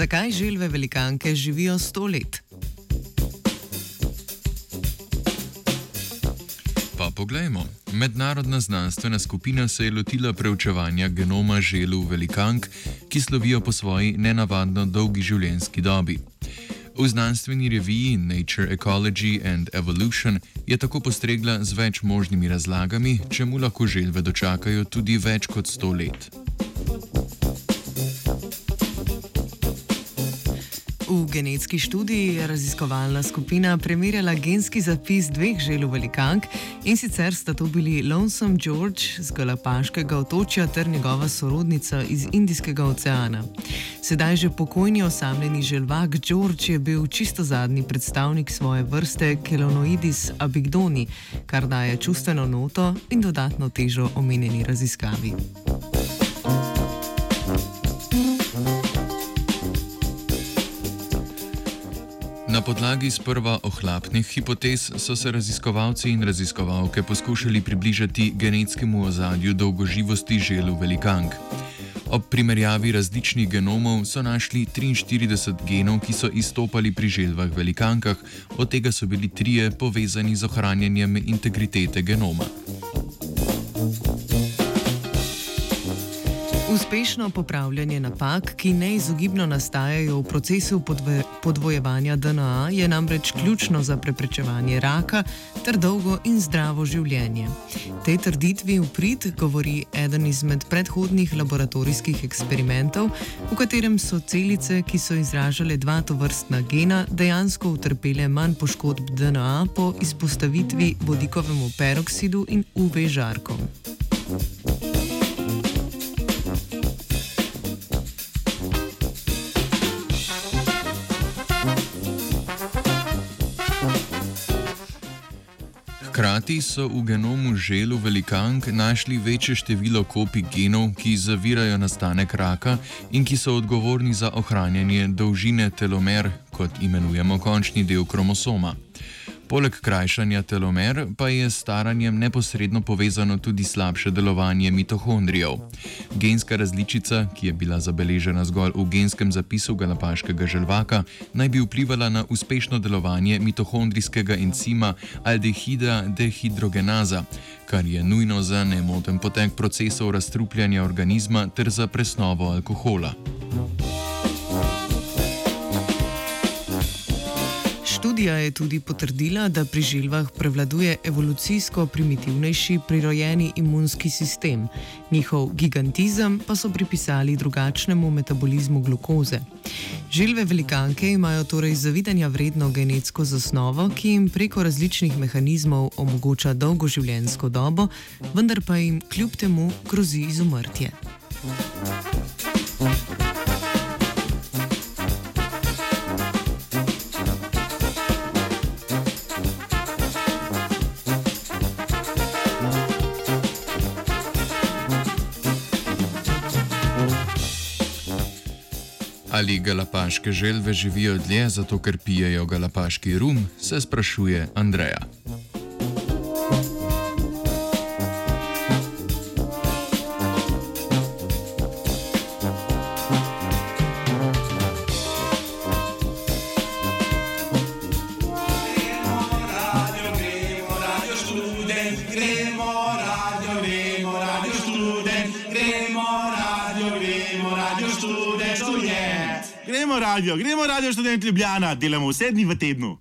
Zakaj želve velikanke živijo sto let? Pa poglejmo. Mednarodna znanstvena skupina se je lotila preučevanja genoma želu velikank, ki slovijo po svoji nenavadno dolgi življenjski dobi. V znanstveni reviji Nature Ecology and Evolution je tako postregla z več možnimi razlagami, čemu lahko želve dočakajo tudi več kot sto let. V genetski študiji je raziskovalna skupina primerjala genski zapis dveh želv velikank in sicer sta to bili Lonesome George z Galapaškega otočja ter njegova sorodnica iz Indijskega oceana. Sedaj že pokojni osamljeni želvak George je bil čisto zadnji predstavnik svoje vrste Kelonoidis abigdoni, kar daje čustveno noto in dodatno težo omenjeni raziskavi. Na podlagi sprva ohlapnih hipotez so se raziskovalci in raziskovalke poskušali približati genetskemu ozadju dolgoživosti želu velikank. Ob primerjavi različnih genomov so našli 43 genov, ki so izstopali pri želvah velikankah, od tega so bili trije povezani z ohranjanjem integritete genoma. Uspešno popravljanje napak, ki neizogibno nastajajo v procesu podve, podvojevanja DNA, je namreč ključno za preprečevanje raka ter dolgo in zdravo življenje. Tej trditvi v prid govori eden izmed predhodnih laboratorijskih eksperimentov, v katerem so celice, ki so izražale dva tovrstna gena, dejansko utrpele manj poškodb DNA po izpostavitvi vodikovemu peroksidu in UV žarkom. Hkrati so v genomu želu velikank našli večje število kopij genov, ki zavirajo nastanek raka in ki so odgovorni za ohranjanje dolžine telomer, kot imenujemo končni del kromosoma. Poleg krajšanja telomer pa je s staranjem neposredno povezano tudi slabše delovanje mitohondrijev. Genska različica, ki je bila zabeležena zgolj v genskem zapisu galapaškega želvaka, naj bi vplivala na uspešno delovanje mitohondrijskega encima aldehida dehidrogenaza, kar je nujno za nemoten potek procesov razstrupljanja organizma ter za presnovo alkohola. Študija je tudi potrdila, da pri želvah prevladuje evolucijsko primitivnejši prirojeni imunski sistem, njihov gigantizem pa so pripisali drugačnemu metabolizmu glukoze. Želve velikanke imajo torej zavidanja vredno genetsko zasnovo, ki jim preko različnih mehanizmov omogoča dolgo življenjsko dobo, vendar pa jim kljub temu grozi izumrtje. Ali galapaške želve živijo dlje zato, ker pijejo galapaški rum, se sprašuje Andreja. Gremo radio, gremo radio študent Ljubljana, delamo vse dni v tednu.